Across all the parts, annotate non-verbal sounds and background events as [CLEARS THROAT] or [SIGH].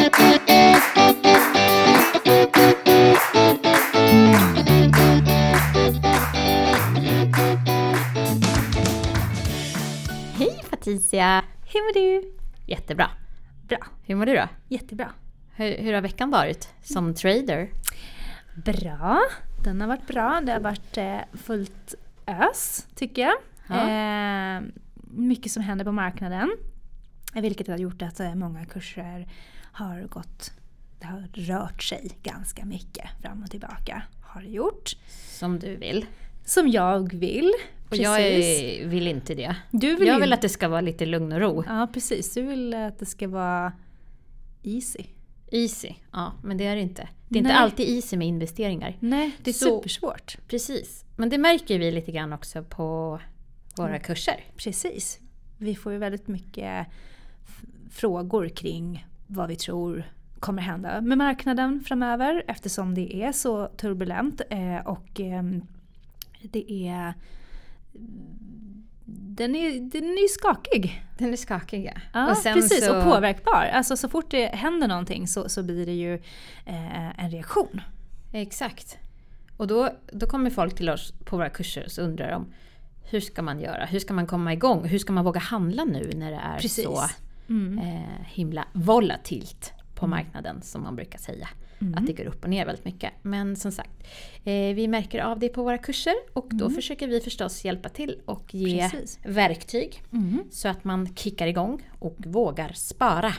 Hej Patricia! Hur mår du? Jättebra. Bra. Hur mår du då? Jättebra. Hur, hur har veckan varit som trader? Bra. Den har varit bra. Det har varit eh, fullt ös, tycker jag. Ja. Eh, mycket som händer på marknaden. Vilket har gjort att eh, många kurser har gått... Det har rört sig ganska mycket fram och tillbaka. Har det gjort. Som du vill. Som jag vill. Och jag är, vill inte det. Du vill jag ju- vill att det ska vara lite lugn och ro. Ja, precis. Du vill att det ska vara easy. Easy. Ja, men det är det inte. Det är inte Nej. alltid easy med investeringar. Nej, det är Så- supersvårt. Precis. Men det märker vi lite grann också på våra Mm. kurser. Precis. Vi får ju väldigt mycket frågor kring vad vi tror kommer hända med marknaden framöver eftersom det är så turbulent eh, och ehm, det är den är, den är skakig. Den är skakig ja. Ja, och precis. så, Och påverkbar. Alltså så fort det händer någonting så, så blir det ju eh, en reaktion. Exakt. Och då, då kommer folk till oss på våra kurser och undrar de hur ska man göra? Hur ska man komma igång? Hur ska man våga handla nu när det är Precis. så Mm. eh, himla volatilt på marknaden som man brukar säga. Mm. Att det går upp och ner väldigt mycket. Men som sagt, eh, vi märker av det på våra kurser och då försöker vi förstås hjälpa till och ge Mm. Precis. verktyg Mm. så att man kickar igång och vågar spara.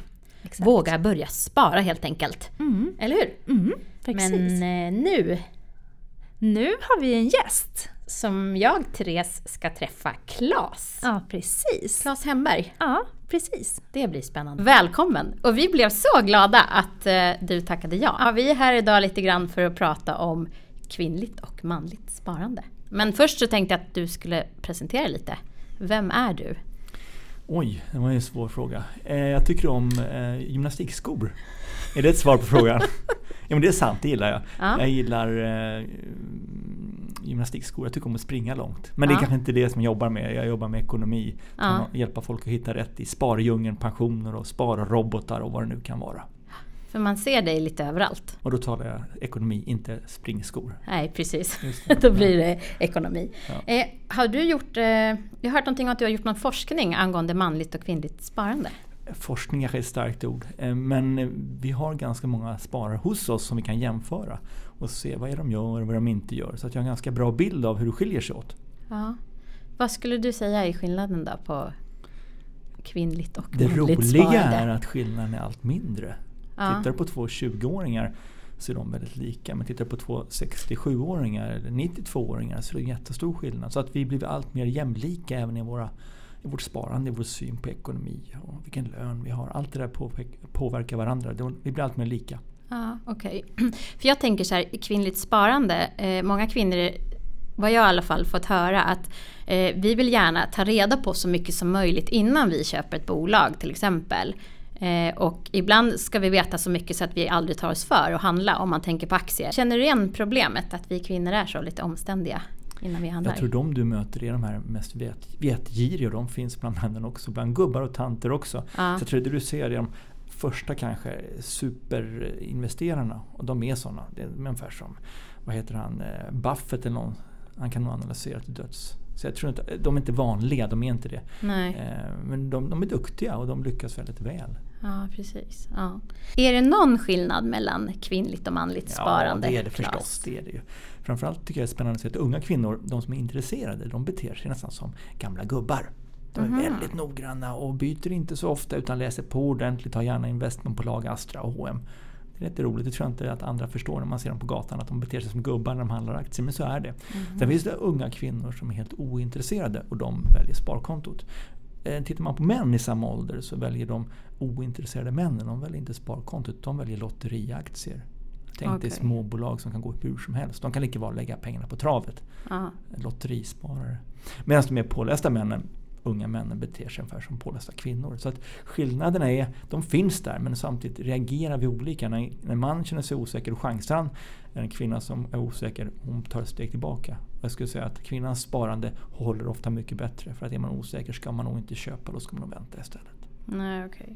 Exakt. Vågar börja spara helt enkelt. Mm. Eller hur? Mm. Men eh, nu Nu har vi en gäst. som jag, Therese, ska träffa Claes. Ja, precis. Claes Hemberg. Ja, precis. Det blir spännande. Välkommen! Och vi blev så glada att eh, du tackade ja. ja. Vi är här idag lite grann för att prata om kvinnligt och manligt sparande. Men först så tänkte jag att du skulle presentera lite. Vem är du? Oj, det var en svår fråga. Eh, jag tycker om eh, gymnastikskor. Är det ett svar på frågan? [LAUGHS] ja men det är sant, det gillar jag. Ja. Jag gillar eh, gymnastikskor. Jag tycker om att springa långt. Men det är Ja. kanske inte det som jag jobbar med. Jag jobbar med ekonomi. Ja. Hjälpa folk att hitta rätt i spardjungeln, pensioner och sparrobotar och vad det nu kan vara. För man ser dig lite överallt. Och då talar jag ekonomi, inte springskor. Nej, precis. [LAUGHS] Det. Då blir det ekonomi. Ja. Eh, har du gjort, eh, jag har hört någonting om att du har gjort någon forskning angående manligt och kvinnligt sparande. Forskning kanske är ett starkt ord. eh, Men eh, vi har ganska många sparare hos oss som vi kan jämföra. Och se vad är de gör och vad de inte gör. Så att jag har en ganska bra bild av hur det skiljer sig åt. Ja. Vad skulle du säga är skillnaden då på kvinnligt och Det manligt roliga sparande? är att skillnaden är allt mindre. Ja. Tittar du på två 20-åringar så är de väldigt lika. Men tittar du på två 67-åringar eller 92-åringar så är det en jättestor skillnad. Så att vi blir allt mer jämlika även i, våra, i vårt sparande, i vår syn på ekonomi och vilken lön vi har. Allt det där påverkar- varandra. Vi blir allt mer lika. Ja, okej. [CLEARS THROAT] För jag tänker så här, kvinnligt sparande. Eh, många kvinnor, vad jag i alla fall fått höra, att eh, vi vill gärna ta reda på så mycket som möjligt innan vi köper ett bolag till exempel. Eh, och ibland ska vi veta så mycket så att vi aldrig tar oss för att handla om man tänker på aktier. Känner du igen problemet att vi kvinnor är så lite omständiga innan vi handlar? Jag tror de du möter är de här mest vet, vetgiriga och de finns bland männen också. Bland gubbar och tanter också. Ja. Så jag tror det du ser är de första kanske superinvesterarna. Och de är sådana. Det är ungefär som, vad heter han, eh, Buffett eller någon. Han kan nog analysera till döds. Så jag tror inte, de är inte vanliga, de är inte det. Nej. Eh, Men de, de är duktiga och de lyckas väldigt väl. Ja, precis. Ja. Är det någon skillnad mellan kvinnligt och manligt sparande? Ja, det är det förstås. Det är det ju. Framförallt tycker jag det är spännande att unga kvinnor, de som är intresserade, de beter sig nästan som gamla gubbar. De är Mhm. väldigt noggranna och byter inte så ofta utan läser på ordentligt, har gärna investmentbolag, Astra och H&M. Det är lite roligt, det tror jag inte att andra förstår när man ser dem på gatan, att de beter sig som gubbar när de handlar aktier, men så är det. Mhm. Sen finns det unga kvinnor som är helt ointresserade och de väljer sparkontot. Eh, Tittar man på män i samma ålder så väljer de ointresserade männen, de väljer inte sparkontot, de väljer lotteriaktier. Tänk dig Okej. småbolag som kan gå hur som helst. De kan lika väl lägga pengarna på travet. Ja. Lotterisparare. Medan de mer pålästa männen, unga männen, beter sig ungefär som pålästa kvinnor. Så att skillnaderna är, de finns där men samtidigt reagerar vi olika. När när en man känner sig osäker och chansar han, en kvinna som är osäker, hon tar ett steg tillbaka. Jag skulle säga att kvinnans sparande håller ofta mycket bättre. För att är man osäker ska man nog inte köpa, då ska man nog vänta istället. Nej, okay.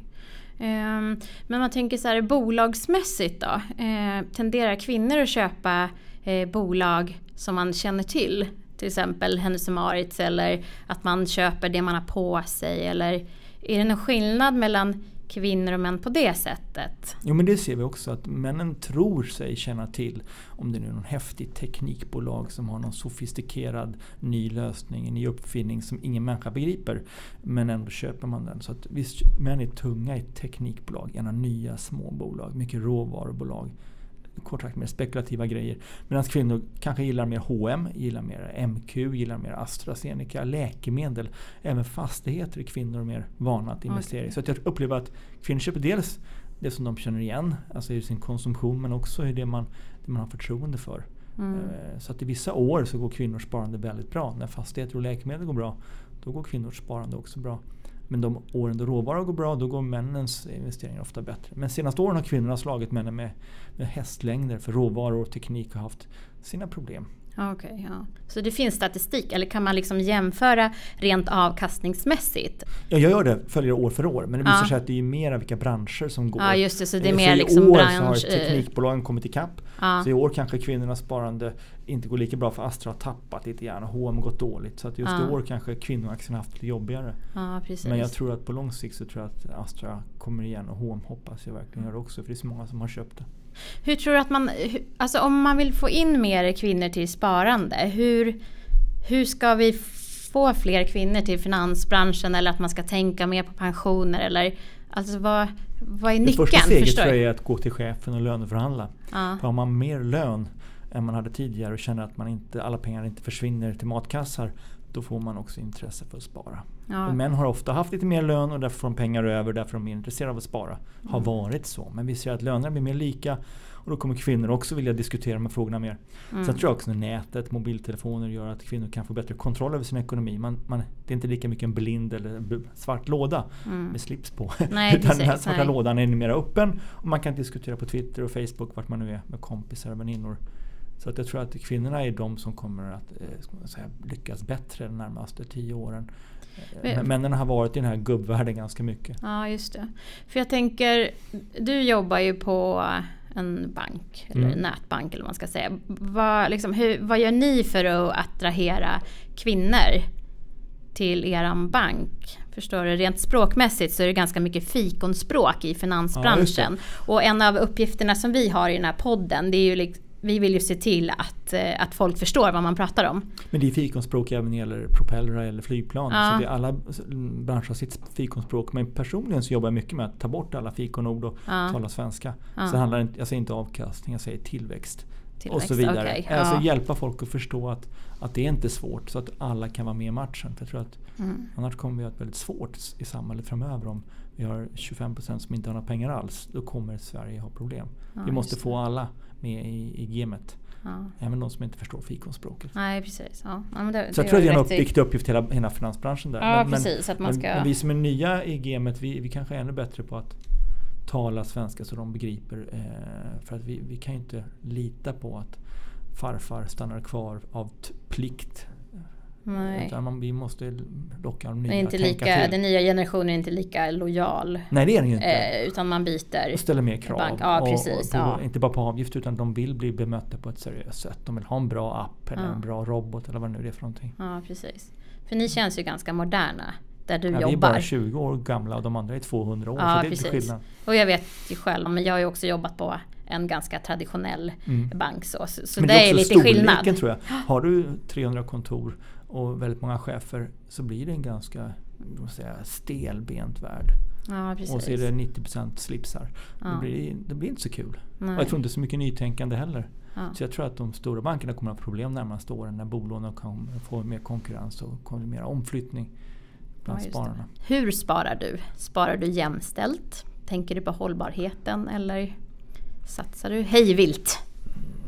Eh, men man tänker så här bolagsmässigt då. Eh, tenderar kvinnor att köpa eh, bolag som man känner till? Till exempel Hennes Maritz eller att man köper det man har på sig eller är det någon skillnad mellan kvinnor och män på det sättet? Jo men det ser vi också att männen tror sig känna till om det nu är någon häftig teknikbolag som har någon sofistikerad ny lösning, en ny uppfinning som ingen människa begriper. Men ändå köper man den. Så att visst, män är tunga i teknikbolag, gärna nya små bolag, mycket råvarubolag kort sagt mer spekulativa grejer. Medan kvinnor kanske gillar mer H&M, gillar mer MQ, gillar mer AstraZeneca, läkemedel. Även fastigheter är kvinnor mer vana att investera i. Okay. Så att jag upplever att kvinnor köper dels det som de känner igen, alltså i sin konsumtion, men också i det man, det man har förtroende för. Mm. Eh, så att i vissa år så går kvinnors sparande väldigt bra. När fastigheter och läkemedel går bra, då går kvinnors sparande också bra. Men de åren då råvaror går bra, då går männens investeringar ofta bättre. Men senaste åren har kvinnorna slagit männen med, med hästlängder för råvaror och teknik har haft sina problem. Okay, ja. Så det finns statistik eller kan man liksom jämföra rent avkastningsmässigt? Ja, jag gör det, följer år för år. Men det visar ja. sig att det är mer vilka branscher som går. Ja, just det. Så det är eh, mer så liksom I år bransch... så har teknikbolagen kommit ikapp. Ja. Så i år kanske kvinnornas sparande inte går lika bra för Astra har tappat lite grann och H&M gått dåligt. Så att just ja. i år kanske kvinnoaktierna haft lite jobbigare. Ja, Men jag tror att på lång sikt så tror jag att Astra kommer igen och H&M hoppas jag verkligen gör också. För det är så många som har köpt det. Hur tror du att man, alltså om man vill få in mer kvinnor till sparande, hur, hur ska vi få fler kvinnor till finansbranschen eller att man ska tänka mer på pensioner eller alltså vad, vad är nyckeln? Det första steget tror jag är att gå till chefen och löneförhandla. Ja. För har man mer lön än man hade tidigare och känner att man inte, alla pengar inte försvinner till matkassar då får man också intresse för att spara. Ja. Män har ofta haft lite mer lön och därför får de pengar över därför är de mer intresserade av att spara. Har mm. varit så. Men vi ser att lönerna blir mer lika och då kommer kvinnor också vilja diskutera de här frågorna mer. Mm. Sen tror jag också att nätet, mobiltelefoner gör att kvinnor kan få bättre kontroll över sin ekonomi. Man, man, det är inte lika mycket en blind eller svart låda mm. med slips på. Nej, [LAUGHS] Utan den här svarta nej. lådan är mer öppen och man kan diskutera på Twitter och Facebook vart man nu är med kompisar och väninnor. Så att jag tror att kvinnorna är de som kommer att eh, säga, lyckas bättre de närmaste tio åren. Eh, men, männen har varit i den här gubbvärlden ganska mycket. Ja, just det. För jag tänker, du jobbar ju på en bank, eller mm. nätbank eller vad man ska säga. Vad, liksom, hur, vad gör ni för att attrahera kvinnor till eran bank? Förstår du? Rent språkmässigt så är det ganska mycket fikonspråk i finansbranschen. Ja, och en av uppgifterna som vi har i den här podden det är ju liksom vi vill ju se till att, eh, att folk förstår vad man pratar om. Men det är fikonspråk även när det gäller propellrar eller flygplan. Ja. Så det är alla branscher har sitt fikonspråk. Men personligen så jobbar jag mycket med att ta bort alla fikonord och ja. tala svenska. Ja. Så det handlar inte, jag säger inte avkastning, jag säger tillväxt. tillväxt och så vidare. Okay. Alltså hjälpa folk att förstå att, att det är inte svårt så att alla kan vara med i matchen. För jag tror att mm. Annars kommer vi att ha väldigt svårt i samhället framöver om vi har 25% som inte har några pengar alls. Då kommer Sverige ha problem. vi måste få alla med i, i gamet. Ja. Även de som inte förstår fikonspråket. Nej precis. Ja. Ja, det, så jag tror att det är en viktig uppgift hela, hela finansbranschen där. Ja, men, precis, att man ska... men, vi som är nya i gamet, vi, vi kanske är ännu bättre på att tala svenska så de begriper. Eh, för att vi, vi kan ju inte lita på att farfar stannar kvar av plikt Nej. Utan man, vi måste locka de nya inte lika, till. Den nya generationen är inte lika lojal. Nej det är den ju inte. Eh, utan man byter. Och ställer mer krav. Bank. Ja, precis, på, ja. Inte bara på avgift utan de vill bli bemötta på ett seriöst sätt. De vill ha en bra app eller ja. en bra robot eller vad det nu är för någonting. Ja precis. För ni känns ju ganska moderna där du ja, jobbar. Vi är bara 20 år gamla och de andra är 200 år. Ja, så det är precis. skillnad. Och jag vet ju själv, men jag har ju också jobbat på en ganska traditionell mm. bank. Så, så men det, är, är lite skillnad. tror jag. Har du 300 kontor och väldigt många chefer så blir det en ganska säga, stelbent värld. Ja, och så är det 90% slipsar. Ja. Det, blir, det blir inte så kul. Nej. Och jag tror inte så mycket nytänkande heller. Ja. Så jag tror att de stora bankerna kommer att ha problem närmaste åren när bolånen får mer konkurrens och kommer mer omflyttning bland spararna. Hur sparar du? Sparar du jämställt? Tänker du på hållbarheten eller satsar du hejvilt?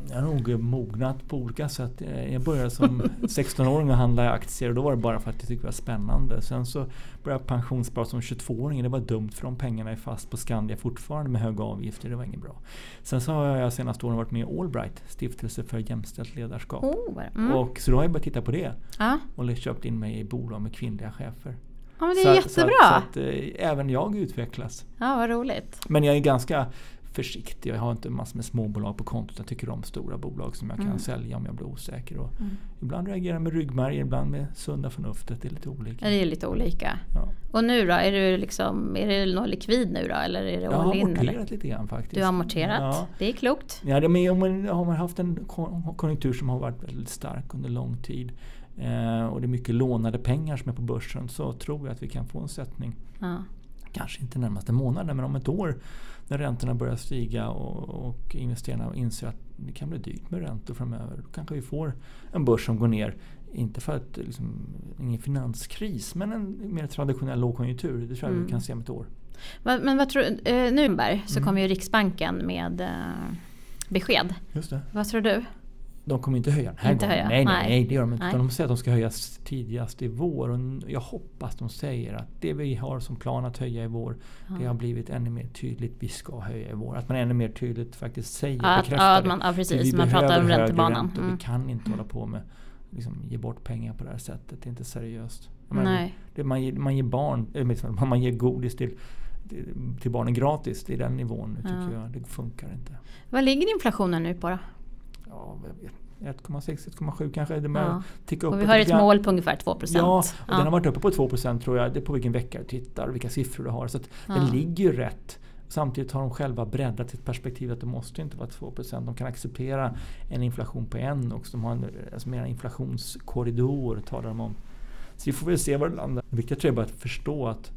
Jag har nog mognat på olika sätt. Jag började som [LAUGHS] 16-åring och handla i aktier och då var det bara för att jag tyckte det var spännande. Sen så började jag pensionsspara som 22-åring. Det var dumt för de pengarna är fast på Skandia fortfarande med höga avgifter. Det var inget bra. Sen så har jag senaste åren varit med i Allbright, Stiftelse för jämställt ledarskap. Oh, mm. och, så då har jag börjat titta på det. Ah. Och köpt in mig i bolag med kvinnliga chefer. Ja men det är Så, att- jättebra. så, att, så att eh, även jag utvecklas. Ja vad roligt. Men jag är ganska försiktig. Jag har inte massor med småbolag på kontot. Jag tycker om stora bolag som jag kan Mm. sälja om jag blir osäker. Och Mm. Ibland reagerar jag med ryggmärg, ibland med sunda förnuftet. Det är lite olika. Det är lite olika. Ja. Och nu då? Är du liksom, är det någon likvid nu då? Eller är det Jag har? Eller? amorterat lite grann faktiskt. Du har amorterat? Ja. Det är klokt. Ja, det, men om man har man haft en kon- konjunktur som har varit väldigt stark under lång tid eh, och det är mycket lånade pengar som är på börsen så tror jag att vi kan få en sättning. Ja. Kanske inte närmaste månaden men om ett år när räntorna börjar stiga och, och investerarna inser att det kan bli dyrt med räntor framöver. Då kanske vi får en börs som går ner. Inte för att liksom, ingen finanskris men en mer traditionell lågkonjunktur. Det tror jag Mm. vi kan se om ett år. Va- Men vad tror du? Eh, nu så Mm. kommer ju Riksbanken med eh, besked. Just det. Vad tror du? De kommer inte höja den här Inte gången. höja? Nej, nej, Nej. det gör de inte. Nej. De säger att de ska höjas tidigast i vår. Och jag hoppas de säger att det vi har som plan att höja i vår, det har blivit ännu mer tydligt. Vi ska höja i vår. Att man ännu mer tydligt faktiskt säger, Ja, bekräftar ja, man, ja precis, vi man pratar om räntebanan. räntor. Mm. Vi kan inte hålla på med liksom, ge bort pengar på det här sättet. Det är inte seriöst. Menar, Nej. Det, man, ger, man ger barn, eller [LAUGHS] man ger godis till, till barnen gratis. Det är den nivån nu tycker Ja. jag. Det funkar inte. Vad ligger inflationen nu på då? Ja, jag vet. 1,6, 1,7 kanske. Det Ja. ticka Och vi har ett grann. mål på ungefär 2 procent. Ja, och den har varit uppe på 2% tror jag. Det är på vilken vecka du tittar och vilka siffror du har. Så att Ja. den ligger ju rätt. Samtidigt har de själva breddat sitt perspektiv att det måste inte vara 2%. De kan acceptera en inflation på en och de har en alltså mer inflationskorridor talar de om. Så vi får väl se var det landar. Det viktiga tror jag bara att förstå att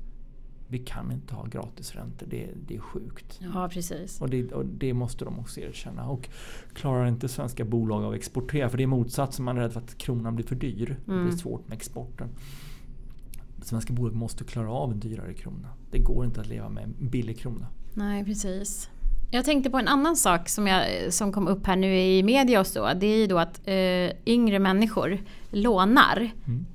vi kan inte ha gratisräntor. Det, det är sjukt. Ja, precis. Och det, och det måste de också erkänna. Och klarar inte svenska bolag av att exportera, för det är motsatsen, man är rädd för att kronan blir för dyr. Det Mm. blir svårt med exporten. Svenska bolag måste klara av en dyrare krona. Det går inte att leva med en billig krona. Nej, precis. Jag tänkte på en annan sak som, jag, som kom upp här nu i media och så. Det är ju då att eh, yngre människor lånar Mm.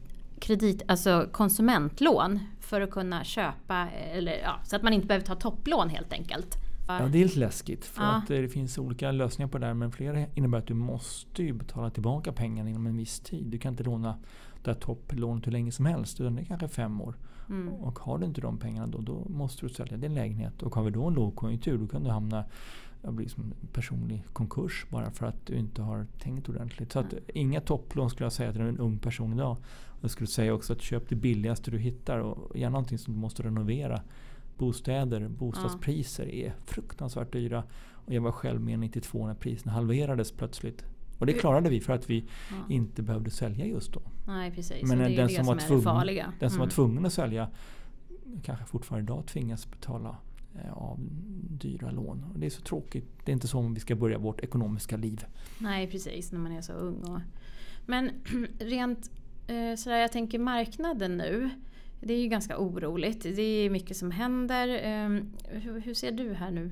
Kredit, alltså konsumentlån för att kunna köpa, eller ja, så att man inte behöver ta topplån helt enkelt. Ja, det är lite läskigt för Ja. att eh, det finns olika lösningar på det där men flera innebär att du måste ju betala tillbaka pengarna inom en viss tid. Du kan inte låna det här topplånet hur länge som helst utan det är kanske fem år. Mm. Och har du inte de pengarna då, då måste du sälja din lägenhet. Och har vi då en lågkonjunktur då kan du hamna jag blir som en personlig konkurs bara för att du inte har tänkt ordentligt. Så att inga topplån skulle jag säga till en ung person idag. Jag skulle säga också att köp det billigaste du hittar och gärna någonting som du måste renovera. Bostäder, bostadspriser är fruktansvärt dyra. Och jag var själv med 92 när priserna halverades plötsligt. Och det klarade vi för att vi Ja. inte behövde sälja just då. Nej, precis. Men det den det som var tvungen- det. Den som Mm. var tvungen att sälja kanske fortfarande idag tvingas betala av dyra lån. Och det är så tråkigt. Det är inte så vi ska börja vårt ekonomiska liv. Nej precis, när man är så ung. Och... Men [CLEARS THROAT] rent eh, sådär, jag tänker marknaden nu. Det är ju ganska oroligt. Det är mycket som händer. Eh, hur, hur ser du här nu?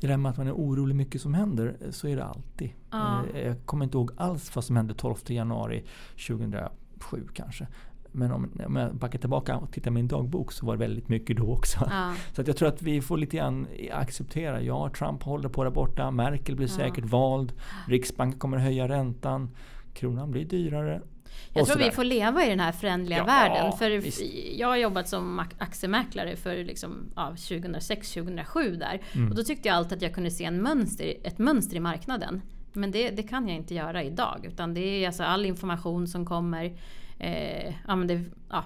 Det där med att man är orolig mycket som händer, eh, så är det alltid. Ja. Eh, Jag kommer inte ihåg alls vad som hände 12 januari 2007 kanske. Men om, om jag backar tillbaka och tittar i min dagbok så var det väldigt mycket då också. Ja, [LAUGHS] Så att jag tror att vi får lite grann acceptera. Ja, Trump håller på där borta. Merkel blir Ja. säkert vald. Riksbanken kommer att höja räntan. Kronan blir dyrare. jag tror vi får leva i den här förändliga Ja, världen. För visst. jag har jobbat som ak- aktiemäklare för liksom, ja, 2006-2007 där. Mm. Och då tyckte jag alltid att jag kunde se en mönster, ett mönster i marknaden. Men det, det kan jag inte göra idag. Utan det är alltså all information som kommer. Eh, ja, det, ja,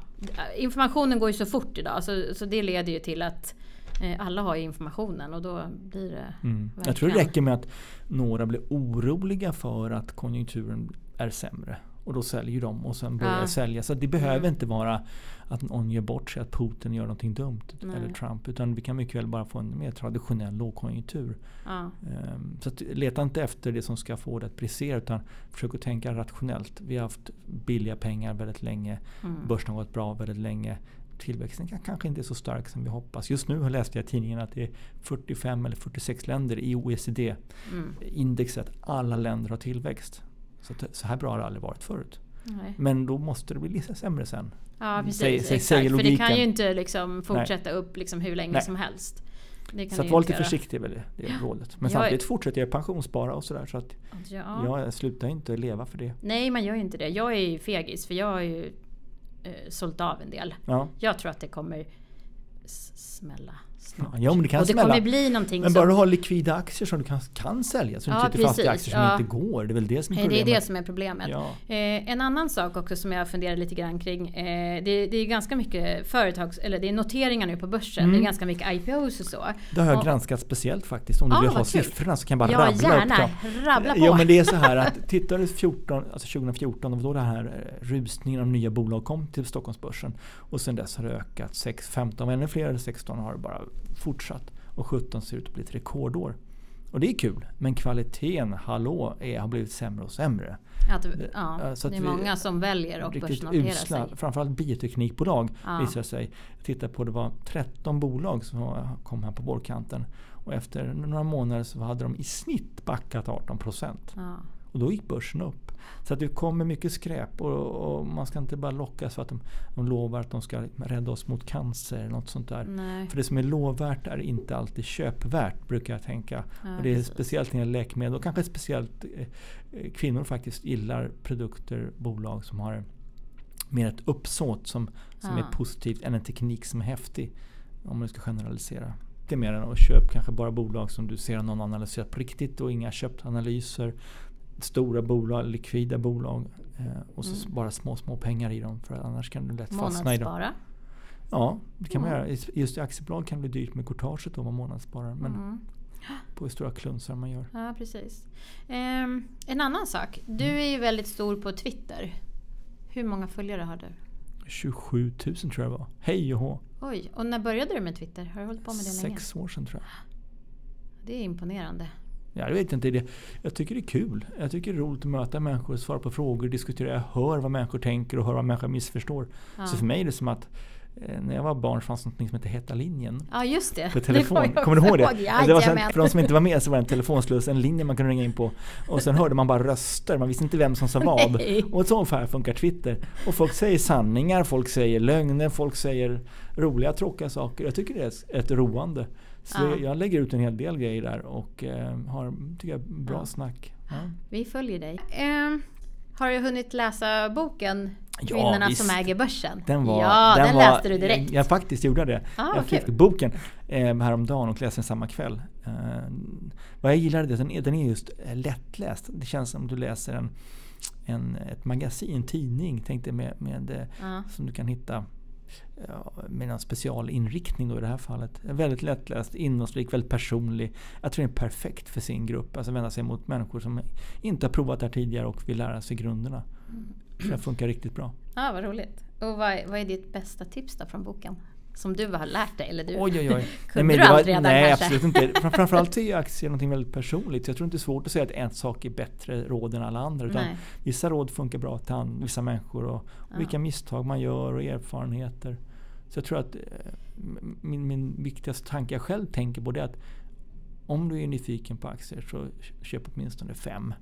informationen går ju så fort idag så, så det leder ju till att eh, alla har ju informationen och då blir det Mm. Jag tror det räcker med att några blir oroliga för att konjunkturen är sämre. Och då säljer de och sen börjar Ja. sälja. Så det behöver Mm. inte vara att någon gör bort sig, att Putin gör någonting dumt. Nej. Eller Trump. Utan vi kan mycket väl bara få en mer traditionell lågkonjunktur. Ja, Ehm, Så leta inte efter det som ska få det att brisera utan försök att tänka rationellt. Vi har haft billiga pengar väldigt länge. mm. Börsen har gått bra väldigt länge. Tillväxten kan- kanske inte är så stark som vi hoppas. Just nu har läst jag i tidningen att det är 45 eller 46 länder i OECD-indexet. Mm. Alla länder har tillväxt. Så, så här bra har det aldrig varit förut. Nej. Men då måste det bli lite sämre sen. Ja precis, Säg- säg- säger För det kan ju inte liksom fortsätta upp liksom hur länge Nej. som helst. Så att inte lite göra. försiktig är väl det, det är rådet. Men Jag är- samtidigt fortsätter jag pensionsspara och sådär. Så att Ja. jag slutar inte leva för det. Nej man gör ju inte det. Jag är ju fegis för jag har ju eh, sålt av en del. Ja. Jag tror att det kommer smälla snart. Ja, men det kan och det smälla. kommer bli någonting Men bara du har likvida aktier som du kan, kan sälja. Så du Ja, inte sitter fast i aktier som Ja. inte går. Det är väl det som är Nej, det är problemet. det som är problemet. Ja. Eh, en annan sak också som jag funderar lite grann kring. Eh, det, det är ganska mycket företags, eller det är noteringar nu på börsen. Mm. Det är ganska mycket IPOs och så. Det har jag Och- granskat speciellt faktiskt. Om du Ja, vill ha siffrorna så kan jag bara Ja, rabbla gärna. upp dem. Rabbla på. Jo men det är så här att tittar du 14, alltså 2014, det var då det här eh, rusningen av nya bolag kom till Stockholmsbörsen. Och sen dess har det ökat 6, 15 och ännu fler 16 har det bara fortsatt. Och 17 ser ut att bli ett rekordår. Och det är kul. Men kvaliteten, hallå, är, har blivit sämre och sämre. Att, ja, Ja, så att det är många som väljer att börsnotera usla, sig. framförallt bioteknikbolag Ja. visar sig. Jag tittade på det var 13 bolag som kom här på vårkanten. Och efter några månader så hade de i snitt backat 18 procent. Ja. Och då gick börsen upp. Så att det kommer mycket skräp och, och man ska inte bara lockas för att de, de lovar att de ska rädda oss mot cancer eller något sånt där. Nej. För det som är lovvärt är inte alltid köpvärt brukar jag tänka. Ja, och det är precis. speciellt när det gäller läkemedel och kanske speciellt eh, kvinnor faktiskt gillar produkter, bolag som har mer ett uppsåt som, som Ja. är positivt än en teknik som är häftig. Om man ska generalisera. Det är mer än att köpa kanske bara bolag som du ser någon analyserat på riktigt och inga köptanalyser. Stora bolag, likvida bolag eh, och så Mm. bara små, små pengar i dem för annars kan du lätt fastna i dem. Ja, det kan man Mm. göra. I- Just i aktiebolag kan det bli dyrt med courtaget om man månadssparar. Men Mm. på hur stora klunsar man gör. Ja, precis. Ehm, en annan sak. Du är ju väldigt stor på Twitter. Hur många följare har du? 27 000 tror jag det var. Hej och hå. Oj, och när började du med Twitter? Har du hållit på med det länge? Sex år sedan tror jag. Det är imponerande. Ja, jag vet inte. Det. Jag tycker det är kul. Jag tycker det är roligt att möta människor, svara på frågor, diskutera. Jag hör vad människor tänker och hör vad människor missförstår. Ja. Så för mig är det som att eh, när jag var barn fanns något som hette Heta linjen. Ja, just det. På Det telefon. jag Kommer du ihåg det? Alltså, det var här, för de som inte var med så var det en telefonsluss, en linje man kunde ringa in på. Och sen hörde man bara röster, man visste inte vem som sa [LAUGHS] vad. Och så ungefär funkar Twitter. Och folk säger sanningar, folk säger lögner, folk säger roliga, tråkiga saker. Jag tycker det är ett roande. Så Ja. jag, lägger ut en hel del grejer där och eh, har tycker jag, bra Ja. snack. Ja. Vi följer dig. Ehm, har du hunnit läsa boken Kvinnorna som äger börsen? Den var, ja, den, var, läste du direkt. Jag, jag faktiskt gjorde det. Ah, jag fick kul. boken eh, häromdagen och läste den samma kväll. Eh, vad jag gillar är att den är, den är just eh, lättläst. Det känns som du läser en, en, ett magasin, en tidning tänkte med, med, eh, Ja. som du kan hitta med en specialinriktning då i det här fallet. Väldigt lättläst, innehållsrik, väldigt personlig. Jag tror den är perfekt för sin grupp. Alltså vända sig mot människor som inte har provat det här tidigare och vill lära sig grunderna. Så det funkar riktigt bra. Ja, vad roligt. Och vad, är- vad är ditt bästa tips då från boken? Som du har lärt dig? Eller du, Oj, oj, oj. [LAUGHS] Kunde men du allt redan Nej, kanske? absolut inte. [LAUGHS] Fram- Framförallt är aktier någonting väldigt personligt. Jag tror inte det är svårt att säga att en sak är bättre råd än alla andra. Utan Nej. vissa råd funkar bra till vissa människor och, Ja. vilka misstag man gör och erfarenheter. Så jag tror att eh, min, min viktigaste tanke jag själv tänker på det är att om du är nyfiken på aktier så köp åtminstone fem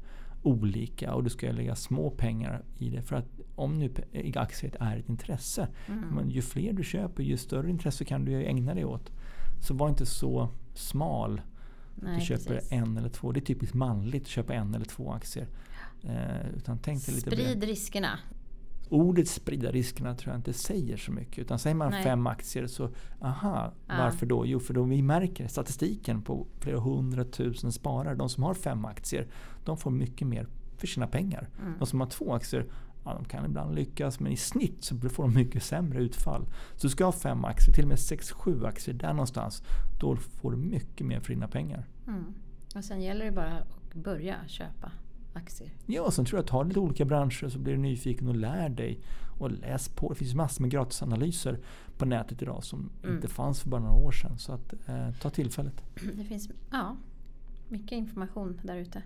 olika och du ska lägga små pengar i det. För att om nu aktier är ett intresse, Mm. men ju fler du köper ju större intresse kan du ägna dig åt. Så var inte så smal. Nej, du köper precis. en eller två. Det är typiskt manligt att köpa en eller två aktier. Eh, utan tänk dig lite. Sprid riskerna. Ordet sprida riskerna tror jag inte säger så mycket. Utan säger man Nej. fem aktier så, aha, Ja. varför då? Jo, för då vi märker statistiken på flera hundratusen sparare. De som har fem aktier, de får mycket mer för sina pengar. Mm. De som har två aktier, ja, de kan ibland lyckas men i snitt så får de mycket sämre utfall. Så du ska ha fem aktier, till och med sex, sju aktier där någonstans. Då får du mycket mer för dina pengar. Mm. Och sen gäller det bara att börja köpa aktier. Ja, sen tror jag att ta lite olika branscher så blir du nyfiken och lär dig. Och läs på. Det finns massor med gratisanalyser på nätet idag som Mm. inte fanns för bara några år sedan. Så att, eh, ta tillfället. [CLEARS THROAT] Det finns ja, mycket information där ute.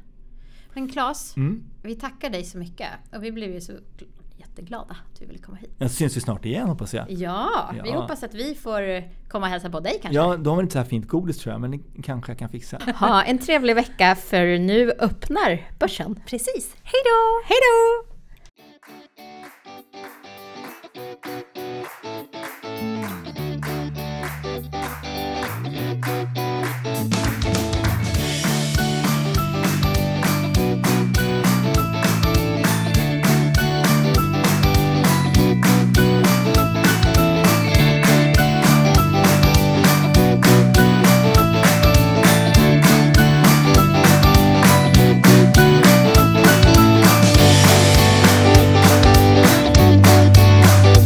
Men Claes, Mm. vi tackar dig så mycket. Och vi blev ju så jätteglada att du ville komma hit. Jag syns vi snart igen hoppas jag. Ja, vi Ja. hoppas att vi får komma och hälsa på dig kanske. Ja, de har inte så här fint godis tror jag, men det kanske jag kan fixa. Ha en trevlig vecka för nu öppnar börsen. Precis. Hej då! Hej då!